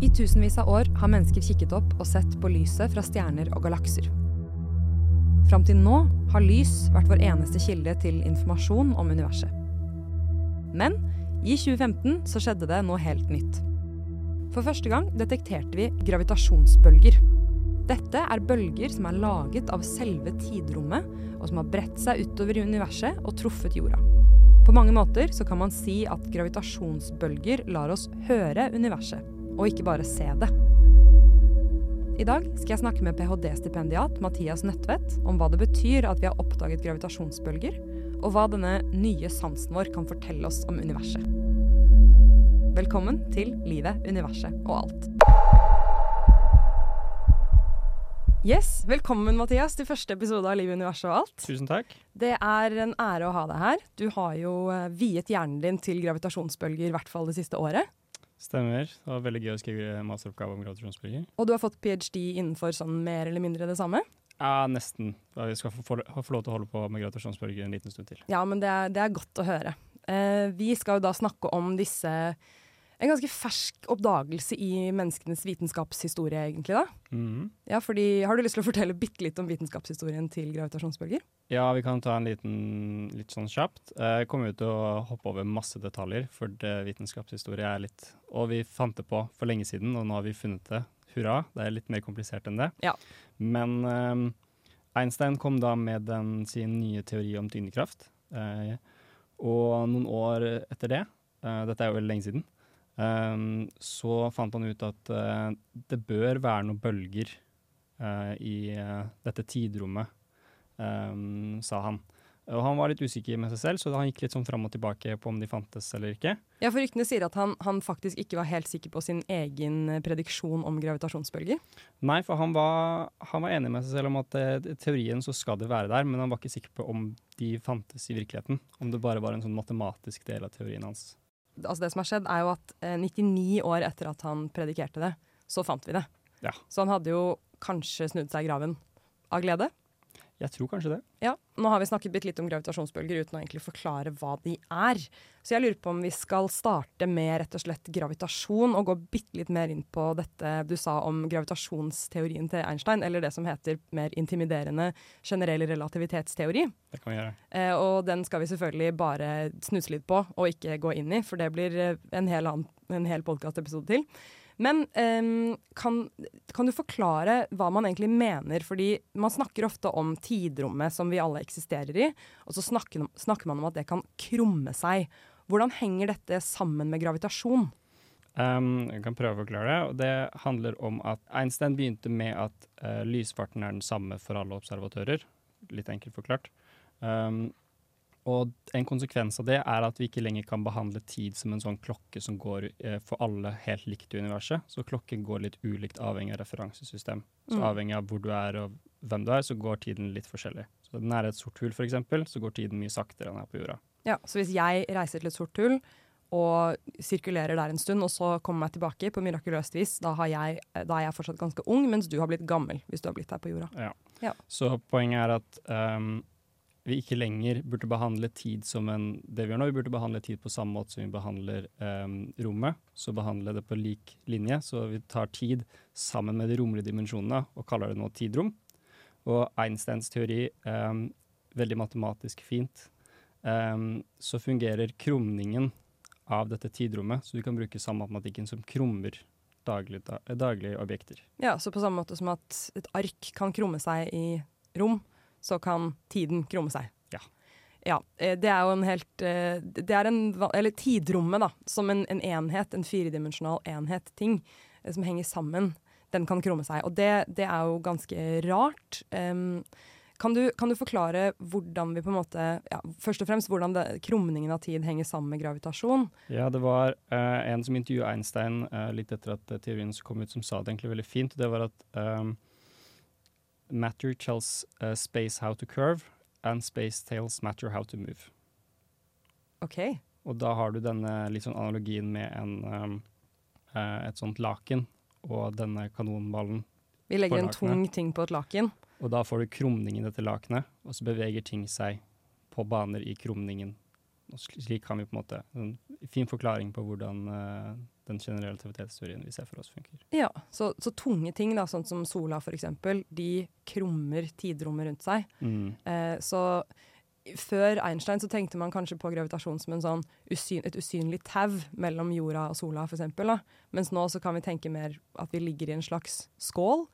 I tusenvis av år har mennesker kikket opp og sett på lyset fra stjerner og galakser. Fram til nå har lys vært vår eneste kilde til informasjon om universet. Men i 2015 så skjedde det noe helt nytt. For første gang detekterte vi gravitasjonsbølger. Dette er bølger som er laget av selve tidrommet, og som har bredt seg utover i universet og truffet jorda. På mange måter så kan man si at gravitasjonsbølger lar oss høre universet, og ikke bare se det. I dag skal jeg snakke med ph.d.-stipendiat Mathias Nødtvedt om hva det betyr at vi har oppdaget gravitasjonsbølger, og hva denne nye sansen vår kan fortelle oss om universet. Velkommen til Livet, universet og alt. Yes, Velkommen Mathias, til første episode av Livet, universet og alt. Tusen takk. Det er en ære å ha deg her. Du har jo eh, viet hjernen din til gravitasjonsbølger, i hvert fall det siste året. Stemmer. Det var veldig gøy å skrive masteroppgave om gravitasjonsbølger. Og du har fått ph.d. innenfor sånn mer eller mindre det samme? Ja, nesten. Vi skal få, lov til å holde på med gravitasjonsbølger en liten stund til. Ja, men det er, det er godt å høre. Eh, vi skal jo da snakke om disse En ganske fersk oppdagelse i menneskenes vitenskapshistorie, egentlig. da. Mm. Ja, fordi, Har du lyst til å fortelle bitte litt om vitenskapshistorien til gravitasjonsbølger? Ja, vi kan ta en liten litt sånn kjapt. Jeg kommer jo til å hoppe over masse detaljer, for det vitenskapshistorie er litt Og vi fant det på for lenge siden, og nå har vi funnet det. Hurra. Det er litt mer komplisert enn det. Ja. Men um, Einstein kom da med den, sin nye teori om tyngdekraft. Uh, og noen år etter det, uh, dette er jo veldig lenge siden, så fant han ut at eh, det bør være noen bølger eh, i eh, dette tidrommet, eh, sa han. Og han var litt usikker med seg selv, så han gikk litt sånn fram og tilbake på om de fantes eller ikke. Ja, for Ryktene sier at han, han faktisk ikke var helt sikker på sin egen prediksjon om gravitasjonsbølger. Nei, for han var, han var enig med seg selv om at i teorien så skal det være der, men han var ikke sikker på om de fantes i virkeligheten. Om det bare var en sånn matematisk del av teorien hans. Altså Det som har skjedd, er jo at eh, 99 år etter at han predikerte det, så fant vi det. Ja. Så han hadde jo kanskje snudd seg i graven av glede. Jeg tror kanskje det. Ja, Nå har vi snakket litt om gravitasjonsbølger uten å egentlig forklare hva de er. Så jeg lurer på om vi skal starte med rett og slett gravitasjon, og gå bitte litt mer inn på dette du sa om gravitasjonsteorien til Einstein, eller det som heter mer intimiderende generell relativitetsteori. Det kan vi gjøre. Eh, og den skal vi selvfølgelig bare snuse litt på, og ikke gå inn i, for det blir eh, en hel, annen- en hel podkastepisode til. Men um, kan, kan du forklare hva man egentlig mener? Fordi man snakker ofte om tidrommet som vi alle eksisterer i, og så snakker, snakker man om at det kan krumme seg. Hvordan henger dette sammen med gravitasjon? Um, jeg kan prøve å forklare det. og Det handler om at Einstein begynte med at uh, lysfarten er den samme for alle observatører. Litt enkelt forklart. Um, og en konsekvens av det er at vi ikke lenger kan behandle tid som en sånn klokke som går eh, for alle helt likt i universet. Så klokken går litt ulikt avhengig av referansesystem. Så Mm. avhengig av hvor du er og hvem du er, så går tiden litt forskjellig. Så nær et sort hull eksempel, så går tiden mye saktere enn her på jorda. Ja, Så hvis jeg reiser til et sort hull og sirkulerer der en stund, og så kommer meg tilbake på mirakuløst vis, da, har jeg, da er jeg fortsatt ganske ung, mens du har blitt gammel hvis du har blitt her på jorda. Ja. Ja. Så poenget er at ehm, vi ikke lenger burde behandle tid som en Det vi gjør nå, vi burde behandle tid på samme måte som vi behandler um, rommet. Så behandle det på lik linje. Så vi tar tid sammen med de romlige dimensjonene og kaller det nå tidrom. Og Einsteins teori, um, veldig matematisk fint, um, så fungerer krumningen av dette tidrommet, så du kan bruke samme matematikken som krummer daglige, daglige objekter. Ja, Så på samme måte som at et ark kan krumme seg i rom, så kan tiden krumme seg. Ja. Ja, eh, det er jo en helt eh, Det er en Eller tidrommet, da, som en, en enhet, en firedimensjonal enhet, ting, eh, som henger sammen, den kan krumme seg. Og det, det er jo ganske rart. Um, kan, du, kan du forklare hvordan vi på en måte ja, Først og fremst hvordan det, krumningen av tid henger sammen med gravitasjon? Ja, det var uh, en som intervjuet Einstein uh, litt etter at teorien kom ut, som sa det egentlig veldig fint. Det var at um, matter tells uh, space how to curve, and space tells matter how to move. OK. Og da har du denne sånn analogien med en, um, uh, et sånt laken og denne kanonballen. Vi legger en tung ting på et laken. Og da får du krumning i dette lakenet, og så beveger ting seg på baner i krumningen Og slik kan vi på en måte En fin forklaring på hvordan uh, den generelle relativitetsteorien vi ser for oss, funker. Ja, så, så tunge ting, da, sånn som sola f.eks., de krummer tidrommet rundt seg. Mm. Eh, så før Einstein så tenkte man kanskje på gravitasjon som en sånn usyn, et usynlig tau mellom jorda og sola, f.eks. Mens nå så kan vi tenke mer at vi ligger i en slags skål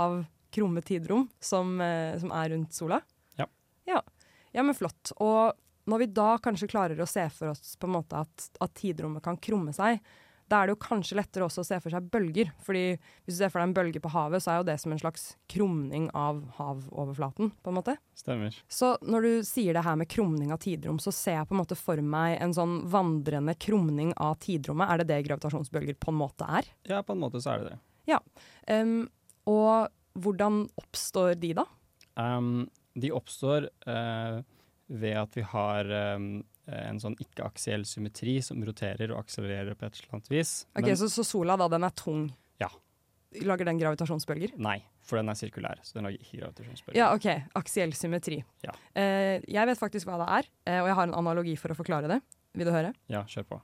av krumme tidrom som, eh, som er rundt sola. Ja. ja. Ja, men flott. Og når vi da kanskje klarer å se for oss på en måte at, at tidrommet kan krumme seg, da er det jo kanskje lettere også å se for seg bølger. Fordi hvis du ser for deg en bølge på havet, så er jo det som en slags krumning av havoverflaten, på en måte. Stemmer. Så når du sier det her med krumning av tidrom, så ser jeg på en måte for meg en sånn vandrende krumning av tidrommet. Er det det gravitasjonsbølger på en måte er? Ja, på en måte så er det det. Ja. Um, og hvordan oppstår de, da? Um, de oppstår uh, ved at vi har um, en sånn ikke-aksiell symmetri som roterer og akselererer på et eller annet vis. Ok, Men- så, så sola da, den er tung? Ja. Lager den gravitasjonsbølger? Nei, for den er sirkulær, så den lager ikke gravitasjonsbølger. Ja, OK. Aksiell symmetri. Ja. Eh, jeg vet faktisk hva det er, eh, og jeg har en analogi for å forklare det. Vil du høre? Ja, kjør på.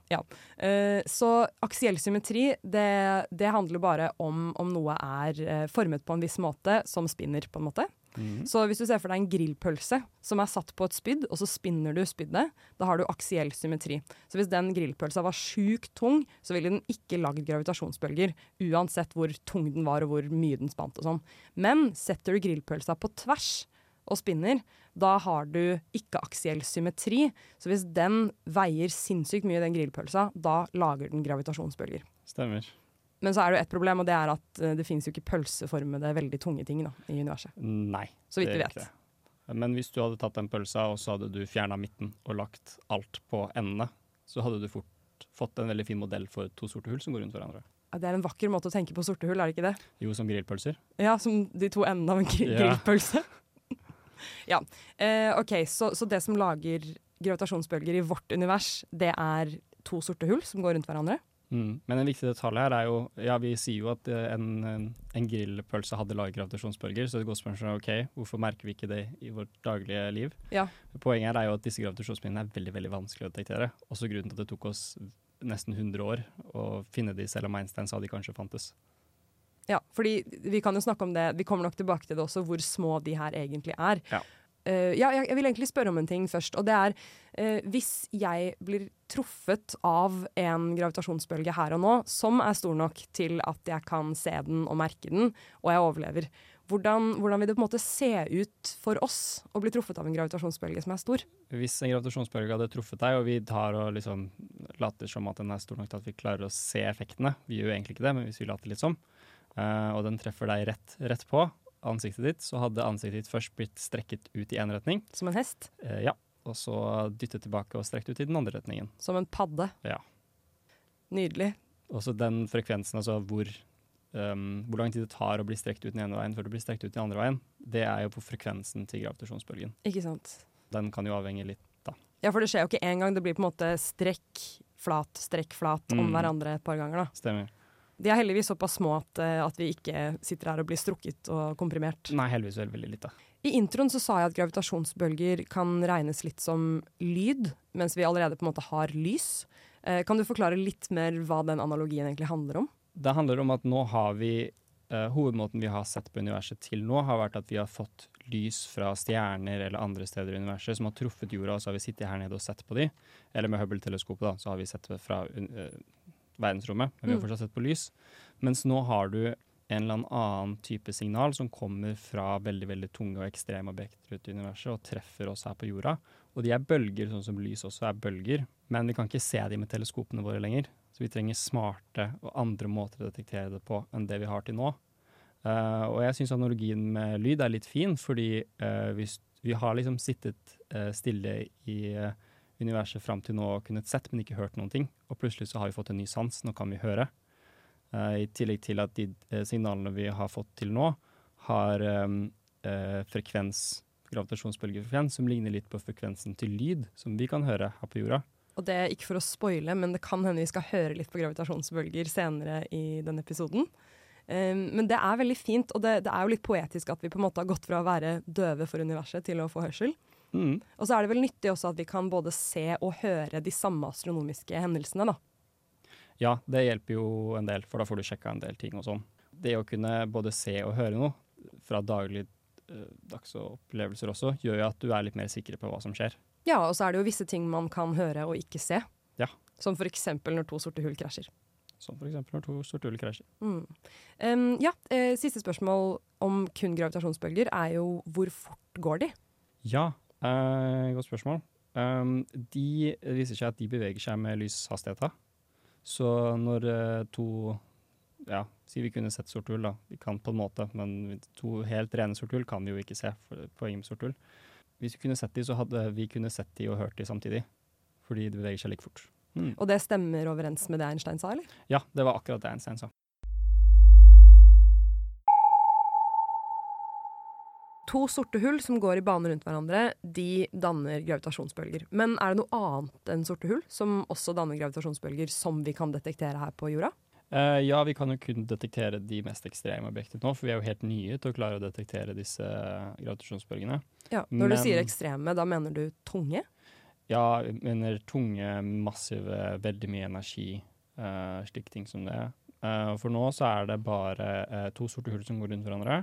Eh, så aksiell symmetri, det, det handler bare om om noe er eh, formet på en viss måte, som spinner, på en måte. Mhm. Så hvis du ser for deg en grillpølse som er satt på et spyd, og så spinner du spyddet, da har du aksiell symmetri. Så hvis den grillpølsa var sjukt tung, så ville den ikke lagd gravitasjonsbølger, uansett hvor tung den var og hvor mye den spant og sånn. Men setter du grillpølsa på tvers og spinner, da har du ikke aksiell symmetri. Så hvis den veier sinnssykt mye, den grillpølsa, da lager den gravitasjonsbølger. Stemmer. Men så er det jo ett problem, og det er at eh, det finnes jo ikke pølseformede, veldig tunge ting da, i universet. Nei. Så vidt vi vet. ikke. Men hvis du hadde tatt den pølsa, og så hadde du fjerna midten og lagt alt på endene, så hadde du fort fått en veldig fin modell for to sorte hull som går rundt hverandre. Ja, Det er en vakker måte å tenke på sorte hull, er det ikke det? Jo, som grillpølser. Ja, som de to endene av en gr Ja. grillpølse. ja. Eh, OK, så, så det som lager gravitasjonsbølger i vårt univers, det er to sorte hull som går rundt hverandre? Mm. Men en viktig detalj her er jo Ja, vi sier jo at eh, en, en- grillpølse hadde laget gravitasjonsbølger, så et godt spørsmål er OK, hvorfor merker vi ikke det i vårt daglige liv? Ja. Poenget her er jo at disse gravitasjonsbølgene er veldig veldig vanskelig å detektere. Også grunnen til at det tok oss nesten 100 år å finne de, selv om Einstein sa de kanskje fantes. Ja, fordi vi kan jo snakke om det, vi kommer nok tilbake til det også, hvor små de her egentlig er. Ja. Eh, ja, jeg, jeg vil egentlig spørre om en ting først, og det er uh, hvis jeg blir truffet av en gravitasjonsbølge her og nå, som er stor nok til at jeg kan se den og merke den, og jeg overlever, hvordan, hvordan vil det på en måte se ut for oss å bli truffet av en gravitasjonsbølge som er stor? Hvis en gravitasjonsbølge hadde truffet deg, og vi tar og liksom later som at den er stor nok til at vi klarer å se effektene, vi gjør egentlig ikke det, men hvis vi later litt som, uh, og den treffer deg rett, rett på ansiktet ditt, så hadde ansiktet ditt først blitt strekket ut i én retning, Som en hest? eh, ja, og så dyttet tilbake og strekt ut i den andre retningen. Som en padde? Ja. Nydelig. Og så den frekvensen, altså hvor, um, hvor lang tid det tar å bli strekt ut den ene veien før du blir strekt ut den andre veien, det er jo på frekvensen til gravitasjonsbølgen. Ikke sant? Den kan jo avhenge litt, da. Ja, for det skjer jo ikke én gang. Det blir på en måte strekk, flat, strekk, flat om Mm. hverandre et par ganger. da. Stemmer. De er heldigvis såpass små at, eh, at vi ikke sitter her og blir strukket og komprimert. Nei, heldigvis vel veldig litt, da. I introen så sa jeg at gravitasjonsbølger kan regnes litt som lyd, mens vi allerede på en måte har lys. Eh, kan du forklare litt mer hva den analogien egentlig handler om? Det handler om at nå har vi eh, Hovedmåten vi har sett på universet til nå, har vært at vi har fått lys fra stjerner eller andre steder i universet som har truffet jorda, og så har vi sittet her nede og sett på de. Eller med Hubble-teleskopet, da, så har vi sett det fra eh, verdensrommet, men vi har Mm. fortsatt sett på lys. Mens nå har du en eller annen type signal som kommer fra veldig veldig tunge og ekstreme objekter ute i universet og treffer oss her på jorda. Og de er bølger, sånn som lys også er bølger, men vi kan ikke se de med teleskopene våre lenger. Så vi trenger smarte og andre måter å detektere det på enn det vi har til nå. Uh, og jeg syns analogien med lyd er litt fin, fordi uh, hvis vi har liksom sittet uh, stille i eh, universet fram til nå kunnet sett, men ikke hørt noen ting. Og plutselig så har vi fått en ny sans, nå kan vi høre. Uh, I tillegg til at de uh, signalene vi har fått til nå, har um, uh, frekvens, gravitasjonsbølgefrekvens, som ligner litt på frekvensen til lyd, som vi kan høre her på jorda. Og det er ikke for å spoile, men det kan hende vi skal høre litt på gravitasjonsbølger senere i denne episoden. Um, men det er veldig fint, og det, det er jo litt poetisk at vi på en måte har gått fra å være døve for universet til å få hørsel. Mm. Og så er det vel nyttig også at vi kan både se og høre de samme astronomiske hendelsene, da. Ja, det hjelper jo en del, for da får du sjekka en del ting og sånn. Det å kunne både se og høre noe fra dagligdags opplevelser også, gjør jo at du er litt mer sikker på hva som skjer. Ja, og så er det jo visse ting man kan høre og ikke se. Ja. Som eksempel når to sorte hull krasjer. Som eksempel når to sorte hull krasjer. Mm. Um, ja, eh, siste spørsmål om kun gravitasjonsbølger er jo hvor fort går de? Ja, eh, godt spørsmål. Um, de viser seg at de beveger seg med lyshastigheter. Så når uh, to ja, si vi kunne sett sort hull, da. Vi kan på en måte, men to helt rene sort hull kan vi jo ikke se. for Poenget med sort hull. Hvis vi kunne sett de, så hadde vi kunne sett de og hørt de samtidig. Fordi de beveger seg like fort. Mm. Og det stemmer overens med det Einstein sa, eller? Ja, det var akkurat det Einstein sa. To sorte hull som går i bane rundt hverandre, de danner gravitasjonsbølger. Men er det noe annet enn sorte hull som også danner gravitasjonsbølger, som vi kan detektere her på jorda? Uh, ja, vi kan jo kun detektere de mest ekstreme objektene nå, for vi er jo helt nye til å klare å detektere disse gravitasjonsbølgene. Ja, Når du sier ekstreme, da mener du tunge? Ja, jeg mener tunge, massive, veldig mye energi, uh, slike ting som det. Uh, for nå så er det bare uh, to sorte hull som går rundt hverandre,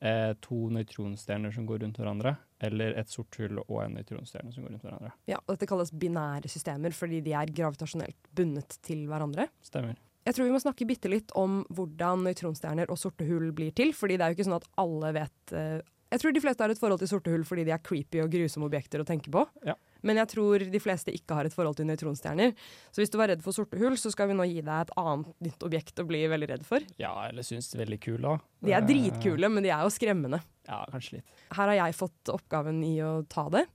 eh, to nøytronstjerner som går rundt hverandre, eller et sort hull og en nøytronstjerne som går rundt hverandre. Ja, og Dette kalles binære systemer fordi de er gravitasjonelt bundet til hverandre. Stemmer. Jeg tror vi må snakke bitte litt om hvordan nøytronstjerner og sorte hull blir til. fordi det er jo ikke sånn at alle vet eh, Jeg tror de fleste har et forhold til sorte hull fordi de er creepy og grusomme objekter å tenke på. Ja. Men jeg tror de fleste ikke har et forhold til nøytronstjerner. Så hvis du var redd for sorte hull, så skal vi nå gi deg et annet nytt objekt å bli veldig redd for. Ja, eller syns det er veldig kul, da. De er Eh, dritkule, men de er jo skremmende. Ja, kanskje litt. Her har jeg fått oppgaven i å ta det.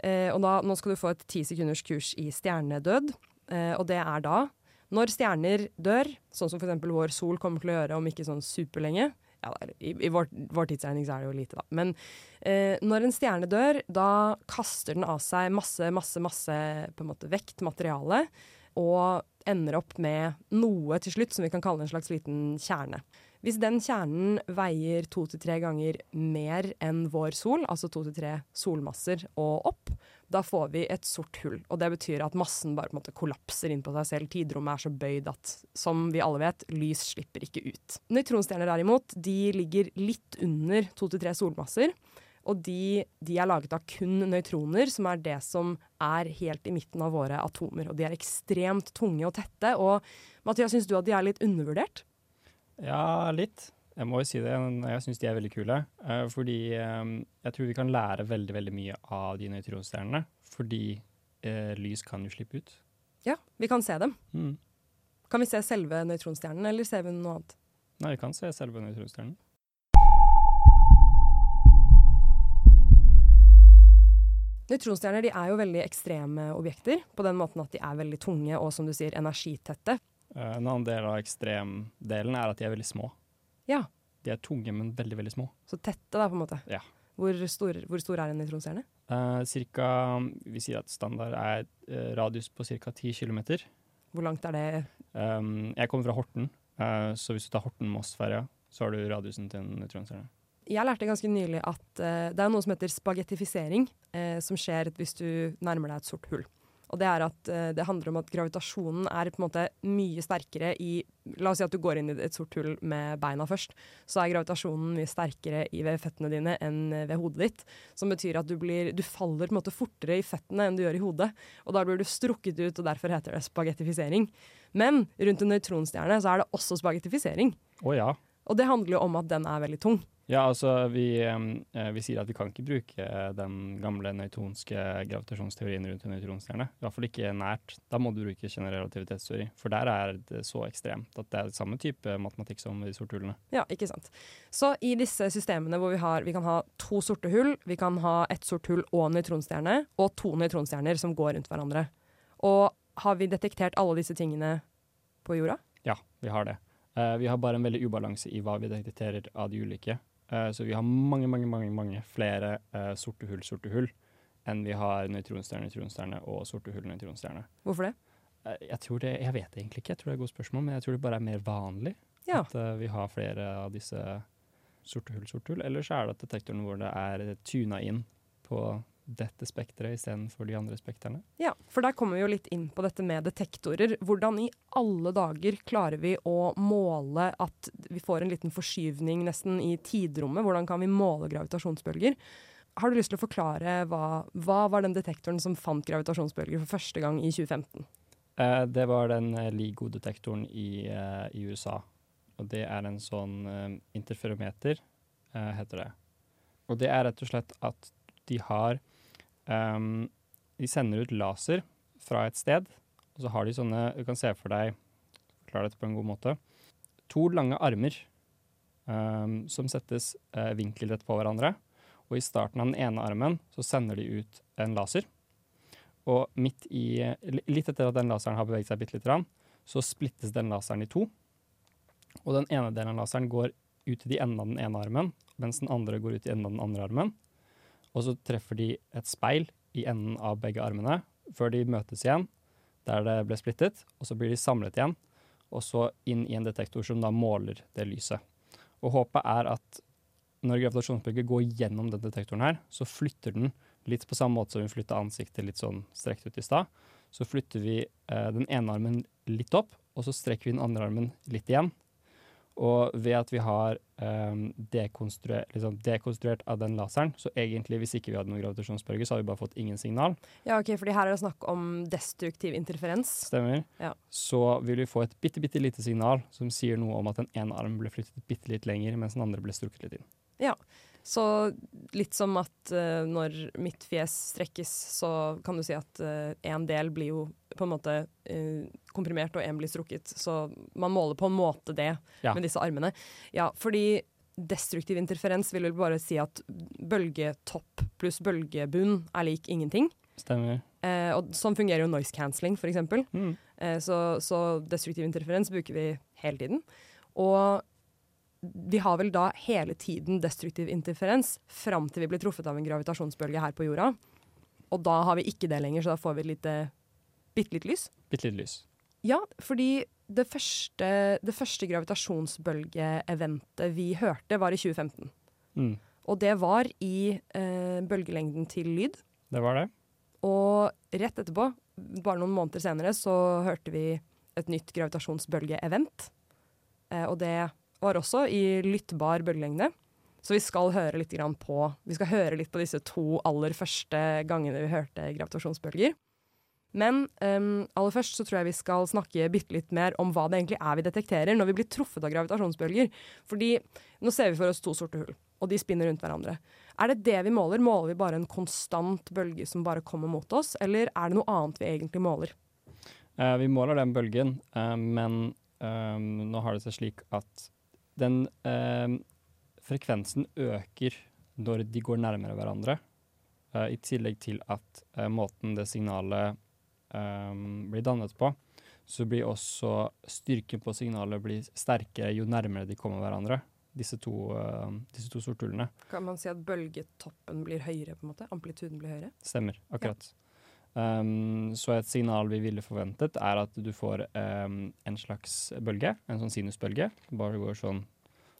Eh, og da, nå skal du få et ti sekunders kurs i stjernedød. Eh, og det er da når stjerner dør, sånn som f.eks. vår sol kommer til å gjøre om ikke sånn superlenge. Ja, I, i vår, vår tidsregning så er det jo lite, da. Men eh, når en stjerne dør, da kaster den av seg masse, masse, masse på en måte vekt, materiale, og ender opp med noe til slutt som vi kan kalle en slags liten kjerne. Hvis den kjernen veier to til tre ganger mer enn vår sol, altså to til tre solmasser og opp, da får vi et sort hull. Og det betyr at massen bare på en måte kollapser inn på seg selv. Tidrommet er så bøyd at, som vi alle vet, lys slipper ikke ut. Nøytronstjerner derimot, de ligger litt under to til tre solmasser. Og de, de er laget av kun nøytroner, som er det som er helt i midten av våre atomer. Og de er ekstremt tunge og tette. Og Mathias, syns du at de er litt undervurdert? Ja, litt. Jeg må jo si det. Jeg syns de er veldig kule. eh, fordi eh, jeg tror vi kan lære veldig veldig mye av de nøytronstjernene. Fordi eh, lys kan jo slippe ut. Ja, vi kan se dem. Mm. Kan vi se selve nøytronstjernen, eller ser vi noe annet? Nei, vi kan se selve nøytronstjernen. Nøytronstjerner de er jo veldig ekstreme objekter, på den måten at de er veldig tunge og som du sier, energitette. Eh, en annen del av ekstremdelen er at de er veldig små. Ja, De er tunge, men veldig, veldig små. Så tette, da, på en måte. Ja. Hvor stor, hvor stor er en nøytronstjerne? Uh, cirka, vi sier at standard er uh, radius på ca. 10 km. Hvor langt er det? Um, jeg kommer fra Horten, uh, så hvis du tar Horten-Moss-ferja, så har du radiusen til en nøytronstjerne. Jeg lærte ganske nylig at eh, det er noe som heter spagettifisering, eh, som skjer hvis du nærmer deg et sort hull. Og det er at eh, det handler om at gravitasjonen er på en måte mye sterkere i La oss si at du går inn i et sort hull med beina først. Så er gravitasjonen mye sterkere i ved føttene dine enn ved hodet ditt. Som betyr at du, blir, du faller på en måte fortere i føttene enn du gjør i hodet. Og da blir du strukket ut, og derfor heter det spagettifisering. Men rundt en nøytronstjerne så er det også spagettifisering. Å ja. Og det handler jo om at den er veldig tung. Ja, altså vi, eh, vi sier at vi kan ikke bruke eh, den gamle nøytonske gravitasjonsteorien rundt en nøytronstjerne. I hvert fall ikke nært. Da må du bruke generell relativitetsteori, for der er det så ekstremt at det er samme type matematikk som de sorte hullene. Ja, ikke sant. Så i disse systemene hvor vi, har, vi kan ha to sorte hull, vi kan ha ett sort hull og en nøytronstjerne, og to nøytronstjerner som går rundt hverandre. Og har vi detektert alle disse tingene på jorda? Ja, vi har det. Uh, vi har bare en veldig ubalanse i hva vi detekterer av de ulike. Eh, så vi har mange, mange, mange, mange flere eh, sorte hull, sorte hull, enn vi har nøytronstjerne, nøytronstjerne og sorte hull, nøytronstjerne. Hvorfor det? Eh, jeg tror det, jeg vet egentlig ikke, jeg tror det er et godt spørsmål, men jeg tror det bare er mer vanlig Ja. at vi har flere av disse sorte hull, sorte hull. Eller så er det at detektorene våre er tuna inn på dette spekteret istedenfor de andre spektrene. Ja, for der kommer vi jo litt inn på dette med detektorer. Hvordan i alle dager klarer vi å måle at vi får en liten forskyvning nesten i tidrommet? Hvordan kan vi måle gravitasjonsbølger? Har du lyst til å forklare hva, hva var den detektoren som fant gravitasjonsbølger for første gang i 2015? Eh, det var den eh, LIGO-detektoren i, eh, i, USA. Og det er en sånn eh, interferometer, eh, heter det. Og det er rett og slett at de har um, De sender ut laser fra et sted, og så har de sånne Du kan se for deg klar dette på en god måte. To lange armer um, som settes uh, vinkelrett på hverandre. Og i starten av den ene armen så sender de ut en laser. Og midt i, litt etter at den laseren har beveget seg bitte lite grann, så splittes den laseren i to. Og den ene delen av laseren går ut i enden av den ene armen, mens den andre går ut i enden av den andre armen. Og så treffer de et speil i enden av begge armene før de møtes igjen der det ble splittet, og så blir de samlet igjen, og så inn i en detektor som da måler det lyset. Og håpet er at når gravitasjonsbølger går gjennom den detektoren her, så flytter den litt på samme måte som vi flytta ansiktet litt sånn strekt ut i stad. Så flytter vi eh, den ene armen litt opp, og så strekker vi den andre armen litt igjen. Og ved at vi har um, dekonstruert, liksom dekonstruert, av den laseren, så egentlig hvis ikke vi hadde noen gravitasjonsbølge, så hadde vi bare fått ingen signal. Ja, ok, fordi her er det snakk om destruktiv interferens. Stemmer. Ja. Så vil vi få et bitte, bitte lite signal som sier noe om at den ene armen ble flyttet bitte litt lenger, mens den andre ble strukket litt inn. Ja, så litt som at uh, når mitt fjes strekkes, så kan du si at uh, en del blir jo på en måte uh, komprimert, og en blir strukket. Så man måler på en måte det ja. med disse armene. Ja, fordi destruktiv interferens vil vel bare si at bølgetopp pluss bølgebunn er lik ingenting. Stemmer. Eh, og sånn fungerer jo noise cancelling, f.eks. Mm. Eh, så, så, destruktiv interferens bruker vi hele tiden. Og vi har vel da hele tiden destruktiv interferens fram til vi blir truffet av en gravitasjonsbølge her på jorda. Og da har vi ikke det lenger, så da får vi bitte litt lys. Bitte litt lys. Ja, fordi det første, det første gravitasjonsbølgeeventet vi hørte, var i 2015. Mm. Og det var i eh, bølgelengden til lyd. Det var det. Og rett etterpå, bare noen måneder senere, så hørte vi et nytt gravitasjonsbølgeevent. Eh, og det var også i lyttbar bølgelengde. Så vi skal høre litt på Vi skal høre litt på disse to aller første gangene vi hørte gravitasjonsbølger. Men um, aller først så tror jeg vi skal snakke bitte litt mer om hva det egentlig er vi detekterer når vi blir truffet av gravitasjonsbølger. Fordi nå ser vi for oss to sorte hull, og de spinner rundt hverandre. Er det det vi måler? Måler vi bare en konstant bølge som bare kommer mot oss, eller er det noe annet vi egentlig måler? Uh, vi måler den bølgen, uh, men um, nå har det seg slik at den eh, frekvensen øker når de går nærmere hverandre. Eh, I tillegg til at eh, måten det signalet um, blir dannet på, så blir også styrken på signalet blir sterkere jo nærmere de kommer hverandre. Disse to, uh, disse to sorthullene. Kan man si at bølgetoppen blir høyere? på en måte? Amplituden blir høyere? Stemmer. Akkurat. Ja. Um, så et signal vi ville forventet, er at du får um, en slags bølge, en sånn sinusbølge. Bare går sånn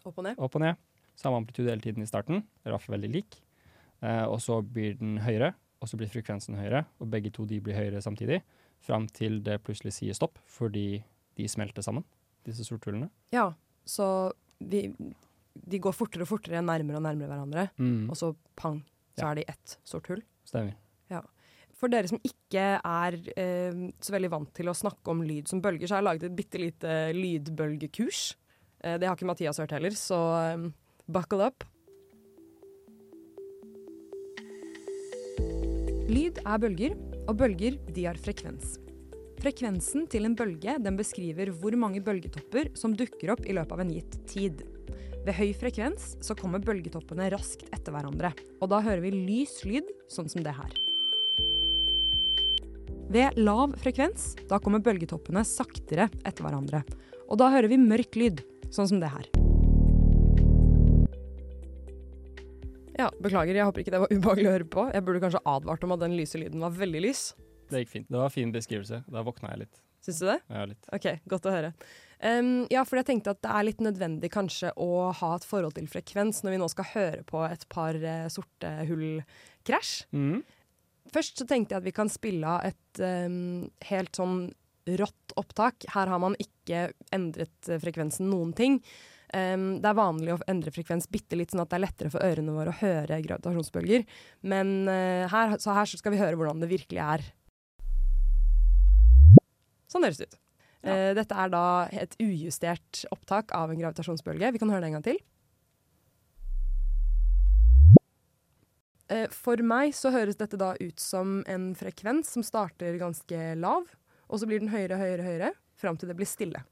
opp og ned. Opp og ned. Samme amplitude hele tiden i starten, i hvert fall veldig lik. Uh, og så blir den høyere, og så blir frekvensen høyere, og begge to de blir høyere samtidig. Fram til det plutselig sier stopp, fordi de smelter sammen, disse sorthullene. Ja, så de, de går fortere og fortere nærmere og nærmere hverandre, mm. og så pang, så ja. er de ett sort hull. Stemmer. For dere som ikke er eh, så veldig vant til å snakke om lyd som bølger, så har jeg laget et bitte lite lydbølgekurs. Eh, det har ikke Mathias hørt heller, så eh, buckle up. Lyd er bølger, og bølger de har frekvens. Frekvensen til en bølge den beskriver hvor mange bølgetopper som dukker opp i løpet av en gitt tid. Ved høy frekvens så kommer bølgetoppene raskt etter hverandre, og da hører vi lys lyd, sånn som det her. Ved lav frekvens da kommer bølgetoppene saktere etter hverandre, og da hører vi mørk lyd, Sånn som det her. Ja, beklager, jeg håper ikke det var ubehagelig å høre på. Jeg burde kanskje advart om at den lyse lyden var veldig lys. Det gikk fint. Det var en fin beskrivelse. Da våkna jeg litt. Syns du det? Ja, litt. Ok, Godt å høre. Um, ja, for jeg tenkte at det er litt nødvendig kanskje å ha et forhold til frekvens når vi nå skal høre på et par uh, sorte hull-krasj. Mm. Først så tenkte jeg at vi kan spille av et um, helt sånn rått opptak. Her har man ikke endret uh, frekvensen noen ting. Um, det er vanlig å endre frekvens bitte litt, sånn at det er lettere for ørene våre å høre gravitasjonsbølger. Men uh, her, så her skal vi høre hvordan det virkelig er. Sånn høres det ut. Ja. Uh, dette er da et ujustert opptak av en gravitasjonsbølge. Vi kan høre det en gang til. For meg så høres dette da ut som en frekvens som starter ganske lav, og så blir den høyere, høyere, høyere, fram til det blir stille.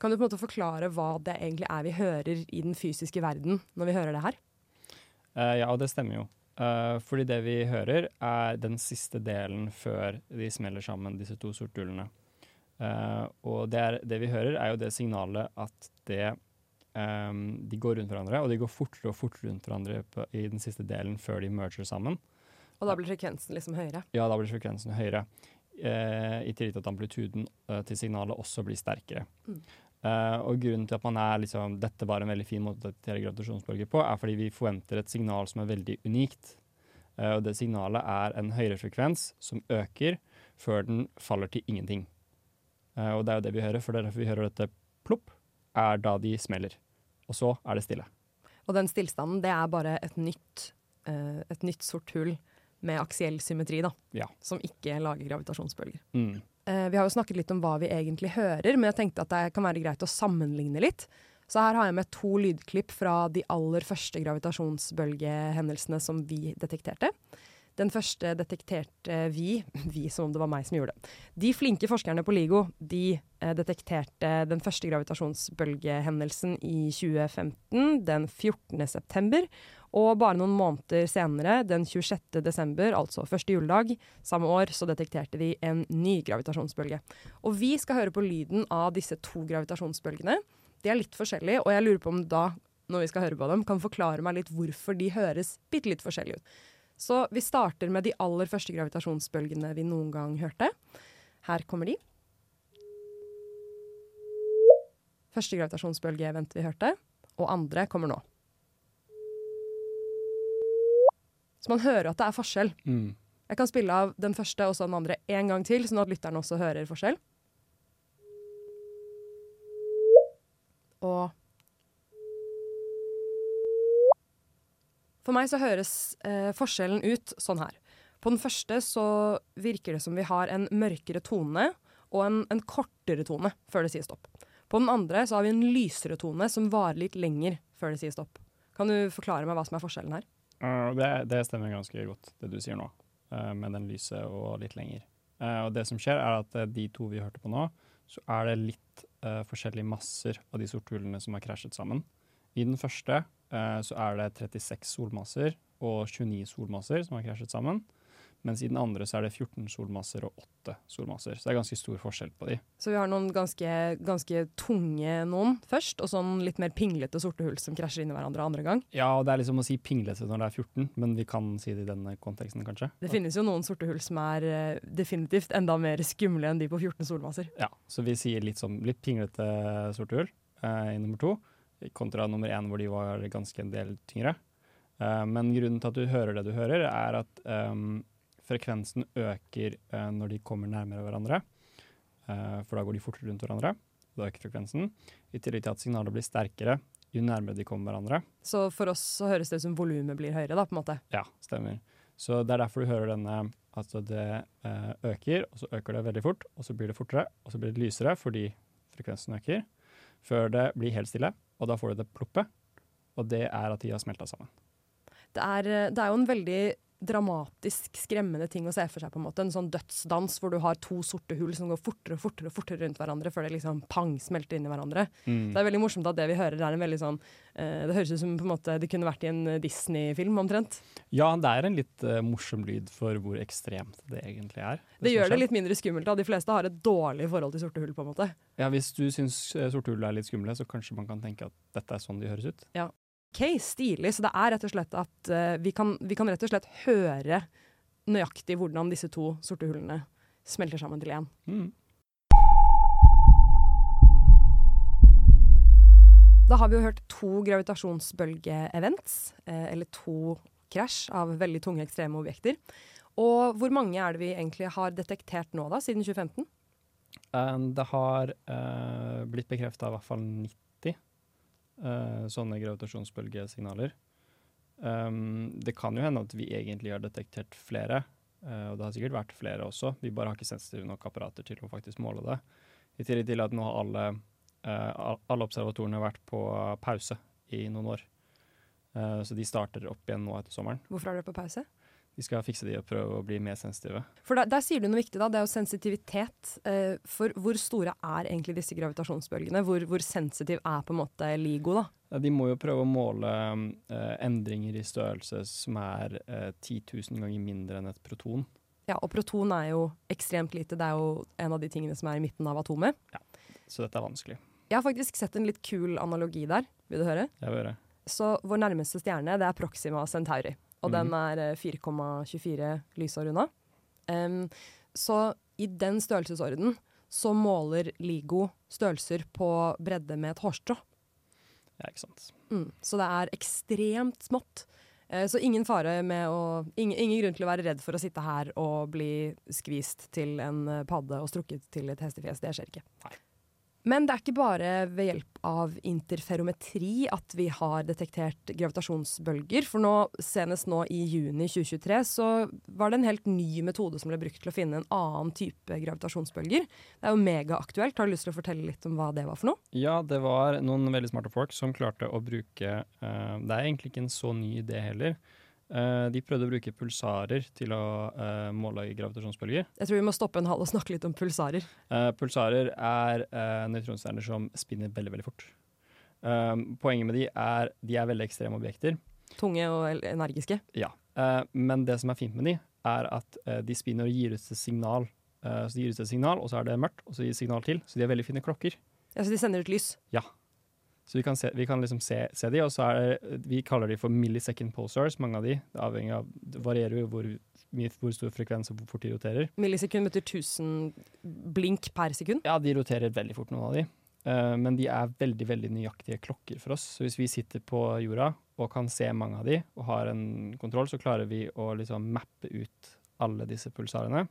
Kan du på en måte forklare hva det egentlig er vi hører i den fysiske verden når vi hører det her? Eh, ja, det stemmer jo. Eh, fordi det vi hører, er den siste delen før de smeller sammen, disse to sorthullene. Eh, og det, er, det vi hører, er jo det signalet at det ehm, De går rundt hverandre, og de går fortere og fortere rundt hverandre på, i den siste delen før de merger sammen. Og da blir frekvensen liksom høyere. Ja, da blir frekvensen høyere. Uh, I tillegg til at amplituden uh, til signalet også blir sterkere. Mm. Uh, og grunnen til at man er liksom, dette var en veldig fin måte å datere gravitasjonsbølger på, er fordi vi forventer et signal som er veldig unikt. Og det signalet er en høyere frekvens som øker før den faller til ingenting. Og det er jo det vi hører, for det er derfor vi hører dette plopp, er da de smeller. Og så er det stille. Og den stillstanden, det er bare et nytt, eh, et nytt sort hull med aksiell symmetri, da. Ja. Som ikke lager gravitasjonsbølger. Mm. Eh, vi har jo snakket litt om hva vi egentlig hører, men jeg tenkte at det kan være greit å sammenligne litt. Så her har jeg med to lydklipp fra de aller første gravitasjonsbølgehendelsene som vi detekterte. Den første detekterte vi, vi som om det var meg som gjorde det. De flinke forskerne på LIGO de eh, detekterte den første gravitasjonsbølgehendelsen i 2015, den 14. september. Og bare noen måneder senere, den 26. desember, altså første juledag samme år, så detekterte de en ny gravitasjonsbølge. Og vi skal høre på lyden av disse to gravitasjonsbølgene. De er litt forskjellige, og jeg lurer på om da, når vi skal høre på dem, kan forklare meg litt hvorfor de høres bitte litt forskjellige ut. Så vi starter med de aller første gravitasjonsbølgene vi noen gang hørte. Her kommer de. Første gravitasjonsbølgeevent vi hørte, og andre kommer nå. Så man hører at det er forskjell. Mm. Jeg kan spille av den første og så den andre en gang til, sånn at lytteren også hører forskjell. Og For meg så høres eh, forskjellen ut sånn her. På den første så virker det som vi har en mørkere tone og en, en kortere tone før det sier stopp. På den andre så har vi en lysere tone som varer litt lenger før det sier stopp. Kan du forklare meg hva som er forskjellen her? Uh, det, det stemmer ganske godt, det du sier nå, uh, med den lyse og litt lenger. Uh, og det som skjer, er at de to vi hørte på nå, så er det litt forskjellige masser av de sorthullene som har krasjet sammen. I den første eh, så er det 36 solmasser og 29 solmasser som har krasjet sammen. Mens i den andre så er det 14 solmasser og 8 solmasser. Så det er ganske stor forskjell på de. Så vi har noen ganske, ganske tunge noen først, og sånn litt mer pinglete sorte hull som krasjer inn i hverandre andre gang. Ja, og det er liksom å si pinglete når det er 14, men vi kan si det i denne konteksten, kanskje. Det finnes jo noen sorte hull som er eh, definitivt enda mer skumle enn de på 14 solmasser. Ja, så vi sier litt, sånn, litt pinglete sorte hull eh, i nummer to, kontra nummer én hvor de var ganske en del tyngre. Uh, men grunnen til at du hører det du hører, er at um, frekvensen øker uh, når de kommer nærmere hverandre. Uh, for da går de fortere rundt hverandre. Da øker frekvensen. I tillegg til at signalet blir sterkere jo nærmere de kommer hverandre. Så for oss så høres det ut som volumet blir høyere, da, på en måte. Ja, stemmer. Så det er derfor du hører denne Altså det øker, og så øker det veldig fort, og så blir det fortere, og så blir det lysere fordi frekvensen øker, før det blir helt stille, og da får du det ploppet, og det er at de har smelta sammen. Det er, eh, det er jo en veldig dramatisk, skremmende ting å se for seg. på En måte. En sånn dødsdans hvor du har to sorte hull som går fortere og fortere, fortere rundt hverandre før det liksom pang smelter inn i hverandre. Mm. Det er veldig morsomt at det vi hører er en veldig sånn eh, Det høres ut som på en måte det kunne vært i en eh, Disney-film, omtrent. Ja, det er en litt uh, morsom lyd for hvor ekstremt det egentlig er. Det det gjør det litt mindre skummelt. da. De fleste har et dårlig forhold til sorte hull. på en måte. Ja, Hvis du syns sorte hull er litt skumle, så kanskje man kan tenke at dette er sånn de høres ut. OK, stilig. Så det er rett og slett at uh, vi, kan, vi kan rett og slett høre nøyaktig hvordan disse to sorte hullene smelter sammen til én. Mm. da har vi jo hørt to gravitasjonsbølge-events, eh, eller to krasj av veldig tunge ekstreme objekter. Og hvor mange er det vi egentlig har detektert nå, da, siden 2015? Um, det har uh, blitt bekrefta i hvert fall 90 uh, sånne gravitasjonsbølgesignaler. Um, det kan jo hende at vi egentlig har detektert flere, uh, og det har sikkert vært flere også. Vi bare har ikke sensitive nok apparater til å faktisk måle det. I tillegg til at nå har alle, alle observatorene vært på pause i noen år. så de starter opp igjen nå etter sommeren. Hvorfor er dere på pause? De skal fikse de og prøve å bli mer sensitive. For der, der sier du noe viktig, da. Det er jo sensitivitet. Eh, for hvor store er egentlig disse gravitasjonsbølgene? Hvor, hvor sensitiv er på en måte LIGO, da? Ja, de må jo prøve å måle eh, endringer i størrelse som er eh, 10 000 ganger mindre enn et proton. Ja, og proton er jo ekstremt lite. Det er jo en av de tingene som er i midten av atomet. Ja, Så dette er vanskelig. Jeg har faktisk sett en litt kul analogi der. Vil du høre? Jeg vil høre. Så vår nærmeste stjerne det er Proxima Centauri og den mhm. er 4,24 eh, lysår unna. Um, så i den størrelsesorden så måler LIGO størrelser på bredde med et hårstrå. Ja, ikke sant. Mm, så det er ekstremt smått. Uh, så ingen fare med å ingen, ingen, grunn til å være redd for å sitte her og bli skvist til en padde og strukket til et hestefjes. Det skjer ikke. Nei. Men det er ikke bare ved hjelp av interferometri at vi har detektert gravitasjonsbølger. For nå, senest nå i juni 2023 så var det en helt ny metode som ble brukt til å finne en annen type gravitasjonsbølger. Det er jo megaaktuelt. Har du lyst til å fortelle litt om hva det var for noe? Ja, det var noen veldig smarte folk som klarte å bruke uh, Det er egentlig ikke en så ny idé heller. Uh, de prøvde å bruke pulsarer til å uh, måle gravitasjonsbølger. Jeg tror vi må stoppe en hal og snakke litt om pulsarer. Uh, pulsarer er nøytronstjerner som spinner veldig veldig fort. poenget med de er de er veldig ekstreme objekter. Tunge og energiske. Ja. men det som er fint med de, er at de spinner og gir ut et signal. så de gir ut et signal, og så er det mørkt, og så gir de signal til. Så de har veldig fine klokker. Ja, Så de sender ut lys? Ja. Så vi kan, se, vi kan liksom se, se, de, og så er det, vi kaller de for millisecond pulsars, mange av de. Det, avhengig av, det varierer jo hvor, hvor, stor frekvens og hvor fort de roterer. Millisekund betyr 1000 blink per sekund? Ja, de roterer veldig fort, noen av de. Uh, men de er veldig veldig nøyaktige klokker for oss. Så hvis vi sitter på jorda og kan se mange av de, og har en kontroll, så klarer vi å liksom mappe ut alle disse pulsarene.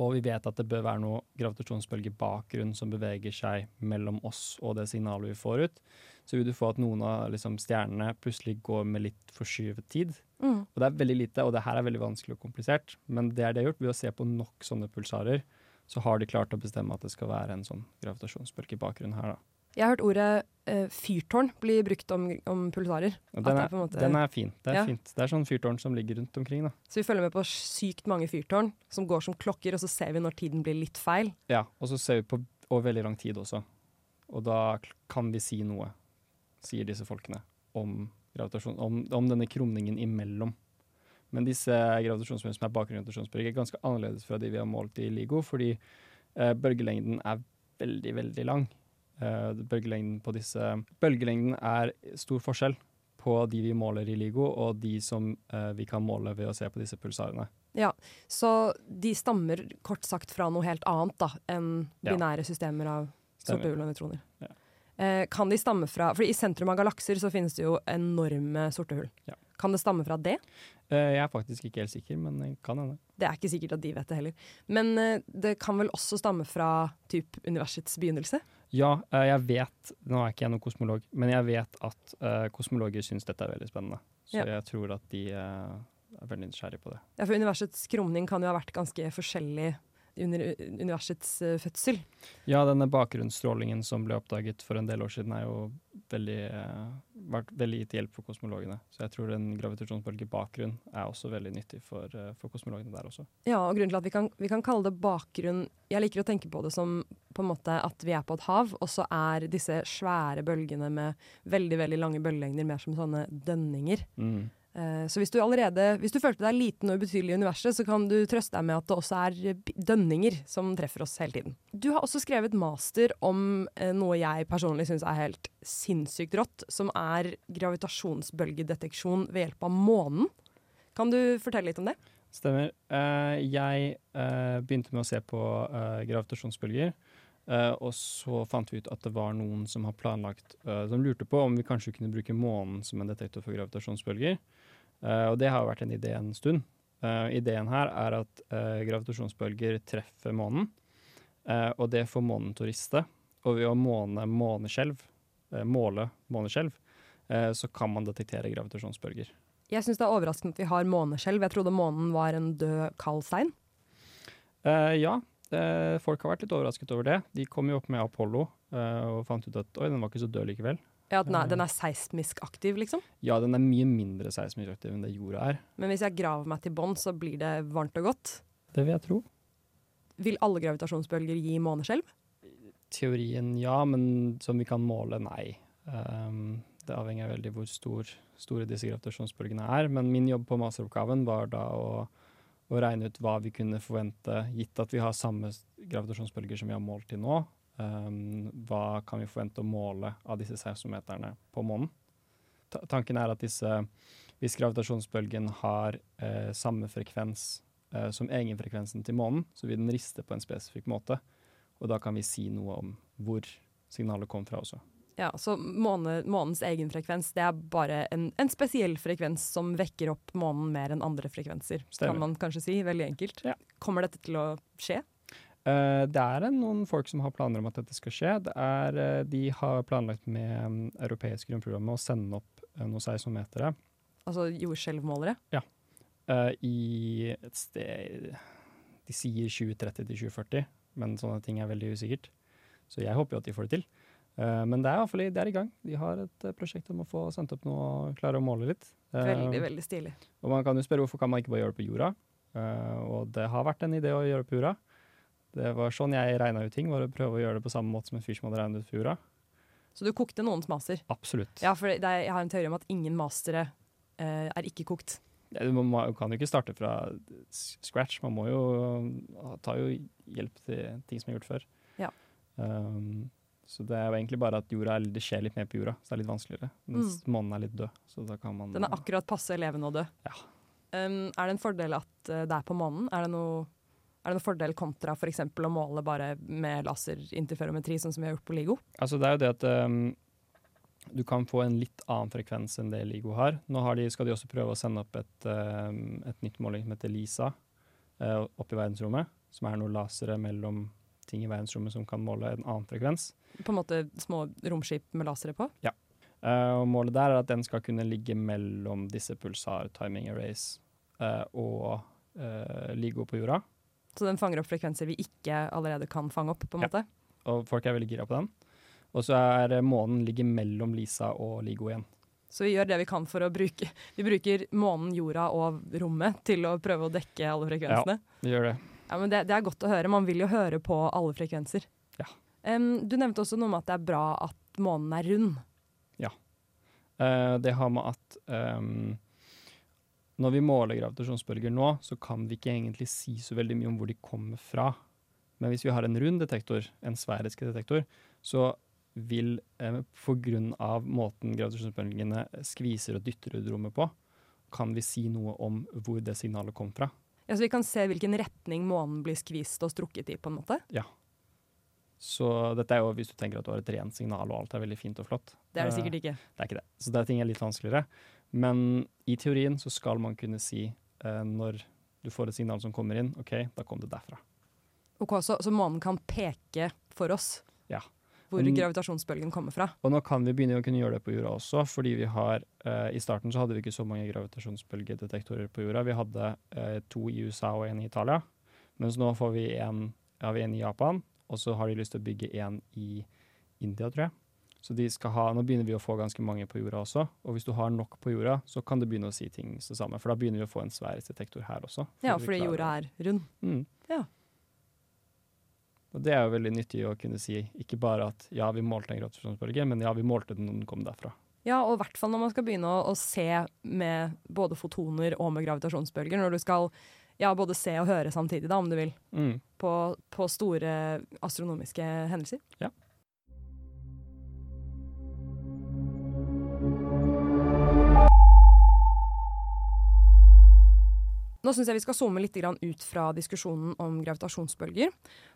Og vi vet at det bør være noe gravitasjonsbølgebakgrunn som beveger seg mellom oss og det signalet vi får ut. Så vil du få at noen av liksom, stjernene plutselig går med litt forskyvet tid. Mm. Og det er veldig lite, og det her er veldig vanskelig og komplisert, men det er det gjort ved å se på nok sånne pulsarer. Så har de klart å bestemme at det skal være en sånn gravitasjonsbølgebakgrunn her, da. Jeg har hørt ordet uh, fyrtårn blir brukt om, om pulsarer. Den er, måte, den er, fin. Det er ja. fint. Det er sånn fyrtårn som ligger rundt omkring. Da. Så vi følger med på sykt mange fyrtårn som går som klokker, og så ser vi når tiden blir litt feil. Ja, og så ser vi på over veldig lang tid også. Og da kan vi si noe, sier disse folkene, om, om, om denne krumningen imellom. Men disse gravitasjonsbølgene som er bakgrunnsgravitasjonsbølger, er ganske annerledes fra de vi har målt i LIGO, fordi eh, bølgelengden er veldig, veldig lang. Uh, bølgelengden på disse Bølgelengden er stor forskjell på de vi måler i LIGO, og de som uh, vi kan måle ved å se på disse pulsarene. Ja, Så de stammer kort sagt fra noe helt annet da, enn binære ja. systemer av sorte nøytroner. Ja. Uh, kan de stamme fra For i sentrum av galakser så finnes det jo enorme sorte hull. Ja. Kan det stamme fra det? jeg er faktisk ikke helt sikker, men det kan hende. Det er ikke sikkert at de vet det heller. Men det kan vel også stamme fra typ universets begynnelse? Ja, eh, jeg vet Nå er ikke jeg noen kosmolog, men jeg vet at kosmologer syns dette er veldig spennende. Så ja. jeg tror at de er veldig nysgjerrige på det. Ja, for universets krumning kan jo ha vært ganske forskjellig under universets uh, fødsel. Ja, denne bakgrunnsstrålingen som ble oppdaget for en del år siden, er jo veldig, uh, vært veldig gitt hjelp for kosmologene. Så jeg tror en gravitasjonsbølgebakgrunn er også veldig nyttig for, for, kosmologene der også. Ja, og grunnen til at vi kan, vi kan, kalle det bakgrunn Jeg liker å tenke på det som på en måte at vi er på et hav, og så er disse svære bølgene med veldig veldig lange bølgelengder mer som sånne dønninger. Mm. Eh, så hvis du allerede, hvis du følte deg liten og ubetydelig i universet, så kan du trøste deg med at det også er dønninger som treffer oss hele tiden. Du har også skrevet master om eh, noe jeg personlig syns er helt sinnssykt rått, som er gravitasjonsbølgedeteksjon ved hjelp av månen. Kan du fortelle litt om det? Stemmer. Jeg begynte med å se på gravitasjonsbølger Eh, og så fant vi ut at det var noen som har planlagt eh, Som lurte på om vi kanskje kunne bruke månen som en detektor for gravitasjonsbølger. Eh, og det har vært en idé en stund. Eh, ideen her er at eh, gravitasjonsbølger treffer månen, og det får månen til å riste. Og ved å måne måneskjelv, måle måneskjelv, så kan man detektere gravitasjonsbølger. Jeg syns det er overraskende at vi har måneskjelv. Jeg trodde månen var en død, kald stein. Ja, folk har vært litt overrasket over det. De kom jo opp med Apollo og fant ut at oi, den var ikke så død likevel. Ja, at den er, den er seismisk aktiv, liksom. Ja, den er mye mindre seismisk aktiv enn det jorda er. Men hvis jeg graver meg til bånn, så blir det varmt og godt. Det vil jeg tro. Vil alle gravitasjonsbølger gi måneskjelv? Teorien ja, men som vi kan måle, nei. Um, det avhenger veldig hvor stor, store disse gravitasjonsbølgene er. Men min jobb på masteroppgaven var da å, å regne ut hva vi kunne forvente, gitt at vi har samme gravitasjonsbølger som vi har målt til nå. Um, hva kan vi forvente å måle av disse seismometerne på månen? Ta tanken er at disse, hvis gravitasjonsbølgen har eh, samme frekvens eh, som egenfrekvensen til månen, så vil den riste på en spesifikk måte. Og da kan vi si noe om hvor signalet kom fra også. Ja, Så måne, månens egen frekvens det er bare en, en spesiell frekvens som vekker opp månen mer enn andre frekvenser, Stemmer. kan man kanskje si. Veldig enkelt. Ja. Kommer dette til å skje? Eh, det er noen folk som har planer om at dette skal skje. Det er, eh, de har planlagt med um, europeiske romprogrammet å sende opp uh, noen seismometere Altså jordskjelvmålere? Ja. i et sted De sier 2030 til 2040, men sånne ting er veldig usikkert. Så jeg håper jo at de får det til. Men det er i hvert i, er i gang. De har et prosjekt om å få sendt opp noe og klare å måle litt. Veldig, veldig stilig. Og man kan jo spørre hvorfor kan man ikke bare gjøre det på jorda. Og det har vært en idé å gjøre det på jorda. Det var sånn jeg regna ut ting, var å prøve å gjøre det på samme måte som en fyr som hadde regnet ut jorda. Så du kokte noens master? Absolutt. Ja, for det er, jeg har en teori om at ingen mastere eh, er ikke kokt. Ja, Man må- kan jo ikke starte fra scratch. Man må jo ta jo hjelp til ting som er gjort før. Ja. Um, så det er jo egentlig bare at jorda det skjer litt mer på jorda, så det er litt vanskeligere. Mens månen er litt død. Så da kan man Mm. Den er akkurat passe levende og død. Ja. Um, er det en fordel at eh, det er på månen? Er det noe, er det noen fordel kontra f.eks. å måle bare med laserinterferometri, sånn som vi har gjort på LIGO? Altså det er jo det at um, du kan få en litt annen frekvens enn det LIGO har. Nå har de, skal de også prøve å sende opp et, um, et nytt måling som heter LISA uh, opp i verdensrommet. Som er noen lasere mellom ting i verdensrommet som kan måle en annen frekvens. På en måte små romskip med lasere på? Uh, og målet der er at den skal kunne ligge mellom disse pulsar timing arrays uh, og uh, LIGO på jorda. Så den fanger opp frekvenser vi ikke allerede kan fange opp? på en Ja. måte? Og folk er veldig gira på den. Og så er uh, månen ligger mellom LISA og LIGO igjen. Så vi gjør det vi kan for å bruke Vi bruker månen, jorda og rommet til å prøve å dekke alle frekvensene. Ja, Vi gjør det. Ja, men det, det er godt å høre. Man vil jo høre på alle frekvenser. Ja. Um, du nevnte også noe om at det er bra at månen er rund. Eh, det har med at ehm, når vi måler gravitasjonsbølger nå, så kan vi ikke egentlig si så veldig mye om hvor de kommer fra. Men hvis vi har en rund detektor, en sfærisk detektor, så vil eh, av måten gravitasjonsbølgene skviser og dytter ut rommet på, kan vi si noe om hvor det signalet kom fra. Ja, så vi kan se hvilken retning månen blir skvist og strukket i, på en måte. Ja. Så dette er jo hvis du tenker at du har et rent signal og alt er veldig fint og flott. Det er det Eh, sikkert ikke. Det er ikke det. Så det er ting er litt vanskeligere. Men i teorien så skal man kunne si eh, når du får et signal som kommer inn, OK, da kom det derfra. Ok, så, så månen kan peke for oss Ja. hvor Men- gravitasjonsbølgen kommer fra. Og nå kan vi begynne å kunne gjøre det på jorda også, fordi vi har eh, I starten så hadde vi ikke så mange gravitasjonsbølgedetektorer på jorda. Vi hadde eh, to i USA og en i Italia. Mens nå får vi en, har vi en i Japan, og så har de lyst til å bygge en i India, tror jeg. Så de skal ha, Nå begynner vi å få ganske mange på jorda også, og hvis du har nok på jorda, så kan du begynne å si ting det samme. For da begynner vi å få en sfærisk detektor her også. Ja, fordi jorda er rund. Mm. Ja. Og det er jo veldig nyttig å kunne si, ikke bare at ja, vi målte en gravitasjonsbølge, men ja, vi målte den når den kom derfra. Ja, og i hvert fall når man skal begynne å, å se med både fotoner og med gravitasjonsbølger. Når du skal ja, både se og høre samtidig, da, om du vil, Mm. på, på store astronomiske hendelser. Ja. Nå syns jeg vi skal zoome litt ut fra diskusjonen om gravitasjonsbølger.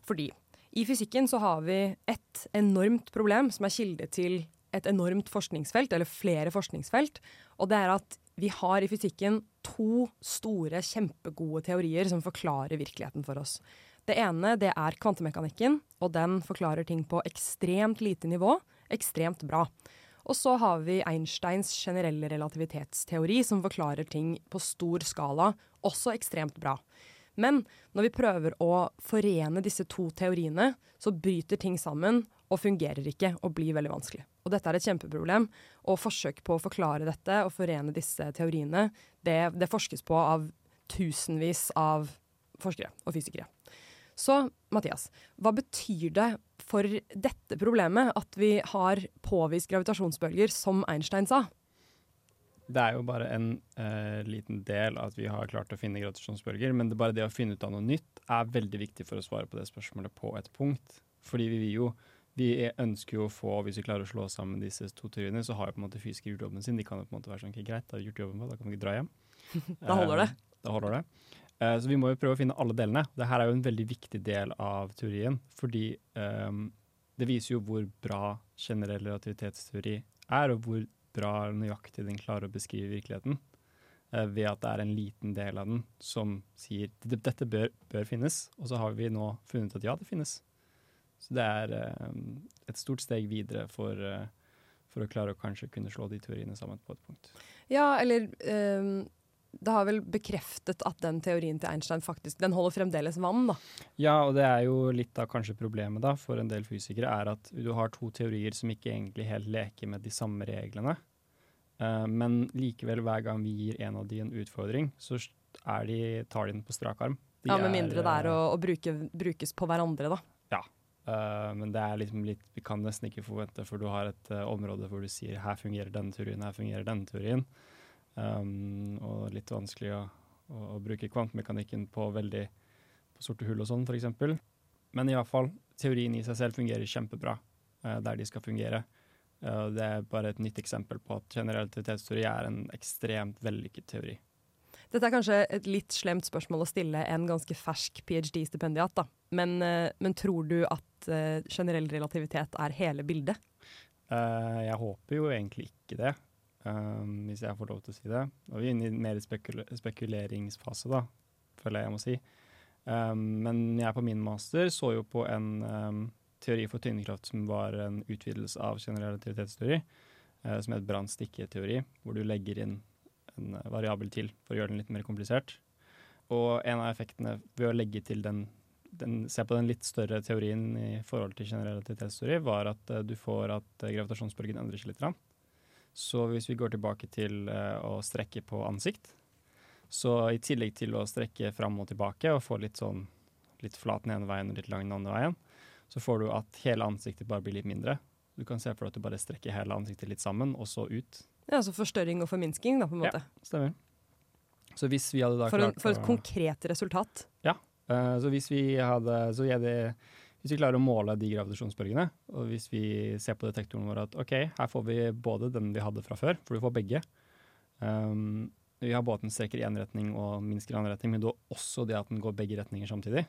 Fordi I fysikken så har vi et enormt problem som er kilde til et enormt forskningsfelt, eller flere forskningsfelt. Og det er at vi har i fysikken to store, kjempegode teorier som forklarer virkeligheten for oss. Det ene det er kvantemekanikken, og den forklarer ting på ekstremt lite nivå ekstremt bra. Og så har vi Einsteins generelle relativitetsteori, som forklarer ting på stor skala, også ekstremt bra. Men når vi prøver å forene disse to teoriene, så bryter ting sammen og fungerer ikke og blir veldig vanskelig. Og dette er et kjempeproblem. Og forsøk på å forklare dette og forene disse teoriene, det, det forskes på av tusenvis av forskere og fysikere. Så Mathias, hva betyr det for dette problemet at vi har påvist gravitasjonsbølger, som Einstein sa? Det er jo bare en uh, liten del at vi har klart å finne gravitasjonsbølger, men det bare det å finne ut av noe nytt er veldig viktig for å svare på det spørsmålet på et punkt. Fordi vi jo vi ønsker jo å få, hvis vi klarer å slå sammen disse to teoriene, så har jo på en måte fysikere gjort jobben sin. De kan jo på en måte være sånn, ok, greit, da har vi gjort jobben vår, da kan vi ikke dra hjem. da holder det. Uh, da holder det. Uh, så vi må jo prøve å finne alle delene. Dette er jo en veldig viktig del av teorien, fordi um, det viser jo hvor bra generell relativitetsteori er, og hvor bra nøyaktig den klarer å beskrive virkeligheten. Uh, ved at det er en liten del av den som sier dette bør, bør, finnes, og så har vi nå funnet at ja, det finnes. Så det er um, et stort steg videre for, for å klare å kanskje kunne slå de teoriene sammen på et punkt. Ja, eller um det har vel bekreftet at den teorien til Einstein faktisk den holder fremdeles vann, da. Ja, og det er jo litt av kanskje problemet da, for en del fysikere, er at du har to teorier som ikke egentlig helt leker med de samme reglene. Uh, men likevel, hver gang vi gir en av de en utfordring, så de, tar de den på strak arm. De ja, Med mindre det er å, å bruke, brukes på hverandre, da. Ja. Uh, men det er liksom litt Vi kan nesten ikke forvente, for du har et uh, område hvor du sier her fungerer denne teorien, her fungerer denne teorien. Um, og litt vanskelig å, å, å bruke kvantemekanikken på veldig på sorte hull og sånn, f.eks. Men i hvert fall, teorien i seg selv fungerer kjempebra uh, der de skal fungere. Uh, det er bare et nytt eksempel på at generalitetsteori er en ekstremt vellykket teori. Dette er kanskje et litt slemt spørsmål å stille en ganske fersk ph.d.-stipendiat, da. Men, uh, men, tror du at generell relativitet er hele bildet? jeg håper jo egentlig ikke det um, hvis jeg får lov til å si det. Og vi er inne i mer spekul spekuleringsfase, da, føler jeg jeg må si. Um, men jeg på min master så jo på en um, teori for tyngdekraft som var en utvidelse av generell relativitetsteori, uh, som het brannstikke-teori, hvor du legger inn en variabel til for å gjøre den litt mer komplisert. Og en av effektene ved å legge til den, den se på den litt større teorien i forhold til generell relativitetsteori, var at uh, du får at uh, gravitasjonsbølgen endrer seg litt. Så hvis vi går tilbake til uh, å strekke på ansikt, så i tillegg til å strekke fram og tilbake og få litt sånn litt flat den ene veien og litt lang den andre veien, så får du at hele ansiktet bare blir litt mindre. Du kan se for deg at du bare strekker hele ansiktet litt sammen, og så ut. Ja, Altså forstørring og forminsking, da, på en måte. Ja, stemmer. Så hvis vi hadde da for, en, for et konkret resultat. Ja. Uh, så hvis vi hadde Så er det hvis vi klarer å måle de gravitasjonsbølgene, og hvis vi ser på detektoren vår at OK, her får vi både den vi hadde fra før, for du får begge. Um, vi har både at den strekker i én retning og minsker i annen retning, men du har også det at den går begge retninger samtidig.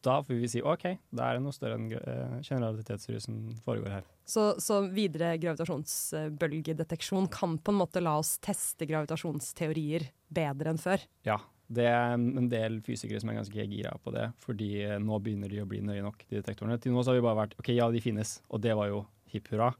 Da får vi si OK, da er det noe større enn uh, som foregår her. Så, så videre gravitasjonsbølgedeteksjon kan på en måte la oss teste gravitasjonsteorier bedre enn før? Ja, det er en del fysikere som er ganske gira på det, fordi eh, nå begynner de å bli nøye nok, de detektorene. Til nå så har vi bare vært OK, ja, de finnes, og det var jo hipp hurra.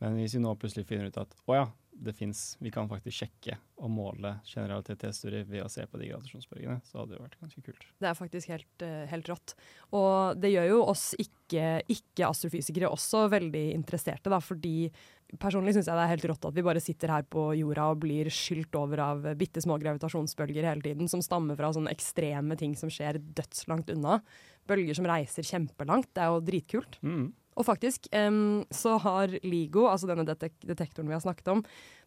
Men hvis vi nå plutselig finner ut at å ja, det fins, vi kan faktisk sjekke og måle generalitetsteorier ved å se på de gravitasjonsbølgene, så hadde det vært ganske kult. Det er faktisk helt, eh, helt rått. Og det gjør jo oss ikke-astrofysikere ikke også veldig interesserte, da, fordi personlig syns jeg det er helt rått at vi bare sitter her på jorda og blir skylt over av bitte små gravitasjonsbølger hele tiden, som stammer fra sånne ekstreme ting som skjer dødslangt unna. Bølger som reiser kjempelangt. Det er jo dritkult. Mm. Og faktisk um, så har LIGO, altså denne detek detektoren vi har snakket om,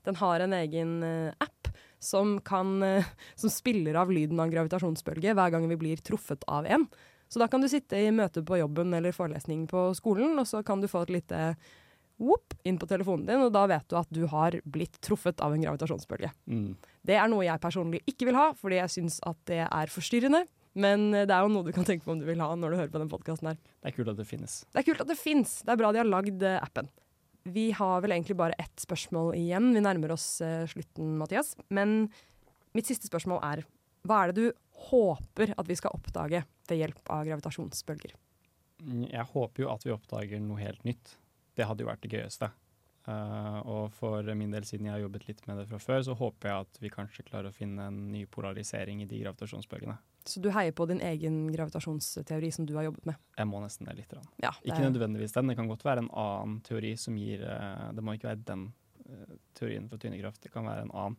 den har en egen uh, app som, kan, uh, som spiller av lyden av en gravitasjonsbølge hver gang vi blir truffet av en. Så da kan du sitte i møte på jobben eller forelesning på skolen, og så kan du få et lite whoop, inn på telefonen din, og da vet du at du har blitt truffet av en gravitasjonsbølge. Mm. Det er noe jeg personlig ikke vil ha, fordi jeg syns at det er forstyrrende. Men det er jo noe du kan tenke på om du vil ha når du hører på den podkasten her. Det er kult at det finnes. Det er kult at det fins. Det er bra de har lagd eh, appen. Vi har vel egentlig bare ett spørsmål igjen. Vi nærmer oss eh, slutten, Mathias. Men mitt siste spørsmål er hva er det du håper at vi skal oppdage ved hjelp av gravitasjonsbølger? Mm, Jeg håper jo at vi oppdager noe helt nytt. Det hadde jo vært det gøyeste. Uh, og for min del, siden jeg har jobbet litt med det fra før, så håper jeg at vi kanskje klarer å finne en ny polarisering i de gravitasjonsbølgene. Så du heier på din egen gravitasjonsteori som du har jobbet med? Jeg må nesten det litt. Ja, det Ikke nødvendigvis den, det kan godt være en annen teori som gir uh, Det må ikke være den uh, teorien for tyngdekraft, det kan være en annen.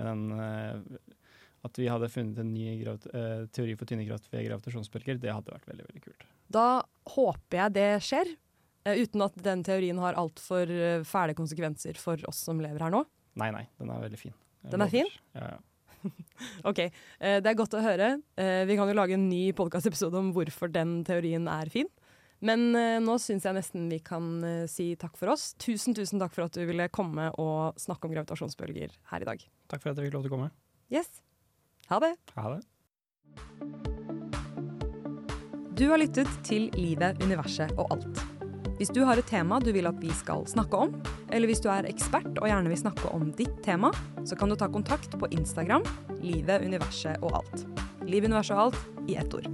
Men en, eh, at vi hadde funnet en ny teori for tyngdekraft ved gravitasjonsbølger, det hadde vært veldig veldig kult. Da håper jeg det skjer, uten at den teorien har altfor uh, fæle konsekvenser for oss som lever her nå. Nei, nei, den er veldig fin. Jeg Den er fin? Ja, ja. OK, eh, det er godt å høre. Eh, vi kan jo lage en ny podkastepisode om hvorfor den teorien er fin. Men eh, nå syns jeg nesten vi kan eh, si takk for oss. Tusen, tusen takk for at du ville komme og snakke om gravitasjonsbølger her i dag. Takk for at jeg fikk lov til å komme. Yes. Ha det. Ha det. Du har lyttet til Livet, universet og alt. Hvis du har et tema du vil at vi skal snakke om, eller hvis du er ekspert og gjerne vil snakke om ditt tema, så kan du ta kontakt på Instagram Livet, universet og alt. Liv, universet og alt i ett ord.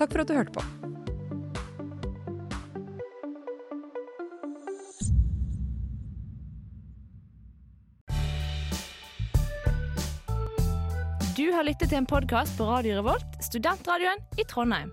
Takk for at du hørte på. Du har lyttet til en podkast på Radio Revolt, studentradioen i Trondheim.